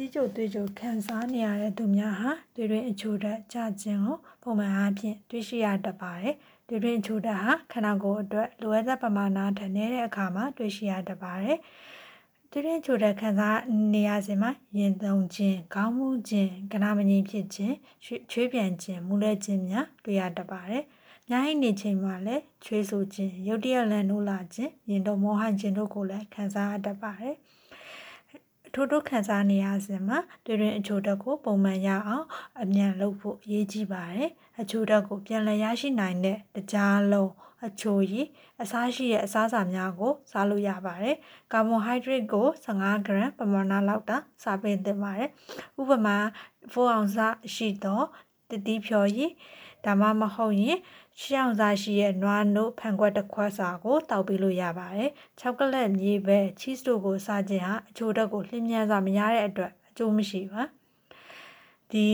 စီးကြိုသွေးကြိုခံစားနေရတဲ့သူများဟာတွေတွင်အချို့တက်ကြခြင်းကိုပုံမှန်အားဖြင့်တွေ့ရှိရတတ်ပါတယ်။တွေတွင်အချို့တက်ဟာခန္ဓာကိုယ်အတွက်လိုအပ်တဲ့ပမာဏထက်နည်းတဲ့အခါမှာတွေ့ရှိရတတ်ပါတယ်။တွေတွင်အချို့တက်ခံစားနေရစဉ်မှာရင်သုံးခြင်း၊ခေါင်းမူးခြင်း၊ကနာမငြိမ်ဖြစ်ခြင်း၊ချွေးပြန်ခြင်း၊မူလဲခြင်းများတွေ့ရတတ်ပါတယ်။ညဟိနေချိန်မှာလည်းချွေးဆူခြင်းရုတ်တရက်လန်နိုးလာခြင်းရင်တော့မောဟန်ခြင်းတို့ကိုလည်းခံစားရတတ်ပါတယ်။ အထိုးတို့ခံစားနေရစဉ်မှာတွင်တွင်အချိုတက်ကိုပုံမှန်ရအောင်အမြန်လုပ်ဖို့အရေးကြီးပါတယ်အချိုတက်ကိုပြန်လည်ရရှိနိုင်တဲ့တကြားလုံးအချိုရည်အစားရှိတဲ့အစားအစာများကိုစားလို့ရပါတယ်ကာဗွန်ဟိုက်ဒရိတ်ကို15ဂရမ်ပမာဏလောက်တာစားပေးသင့်ပါတယ်ဥပမာ4အောင်စရှိသောတတိဖြော်ရည် ဒါမှမဟုတ်ရင်ရှောင်းစားရှိရဲ့နွားနို့ဖန်ခွက်တစ်ခွက်စာကိုတောက်ပေးလို့ရပါတယ်။ချောကလက်မြေပဲချီးစ်တို့ကိုစားခြင်းဟာအချိုတက်ကိုလျှင်မြန်စွာမရတဲ့အတွက်အကျိုးမရှိပါ။ဒီ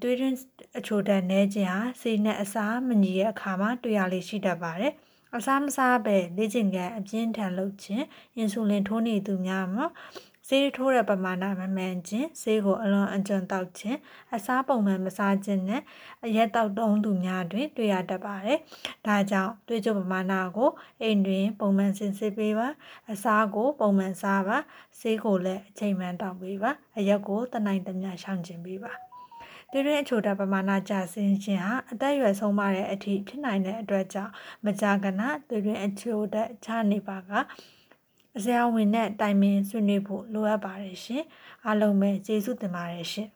တွေးရင်းအချိုတက်နဲခြင်းဟာစိတ်နဲ့အစာမညီတဲ့အခါမှာတွေ့ရလေရှိတတ်ပါတယ်။အစားမစားပဲလေ့ကျင့်ခန်းအပြင်းထန်လုပ်ခြင်းအင်ဆူလင်ထိုးနေသူများမှာ ဆေးထိုးတဲ့ပမာဏမမှန်ခြင်းဆေးကိုအလွန်အကျွံတောက်ခြင်းအစားပုံမှန်မစားခြင်းနဲ့အရက်တောက်တုံးသူများတွင်တွေ့ရတတ်ပါတယ်။ဒါကြောင့်တွေ့ကြုံပမာဏကိုအိမ်တွင် ပုံမှန်စင်စစ်ပေးပါအစားကိုပုံမှန်စားပါဆေးကိုလည်းအချိန်မှန်တောက်ပေးပါအရက်ကိုတနိုင်တမျှရှောင်ကျင်ပေးပါတွေတွင်အချိုတာပမာဏကျဆင်းခြင်းဟာအသက်အရွယ်ဆုံးမတဲ့အထိဖြစ်နိုင်တဲ့အတွက်ကြောင့်မကြာခဏတွေတွင်အချိုတက်ချနေပါက အစရာဝင်နဲ့တိုင်ပင်ဆွေးနွေးဖို့လိုအပ်ပါတယ်ရှင်အားလုံးပဲကျေးဇူးတင်ပါတယ်ရှင်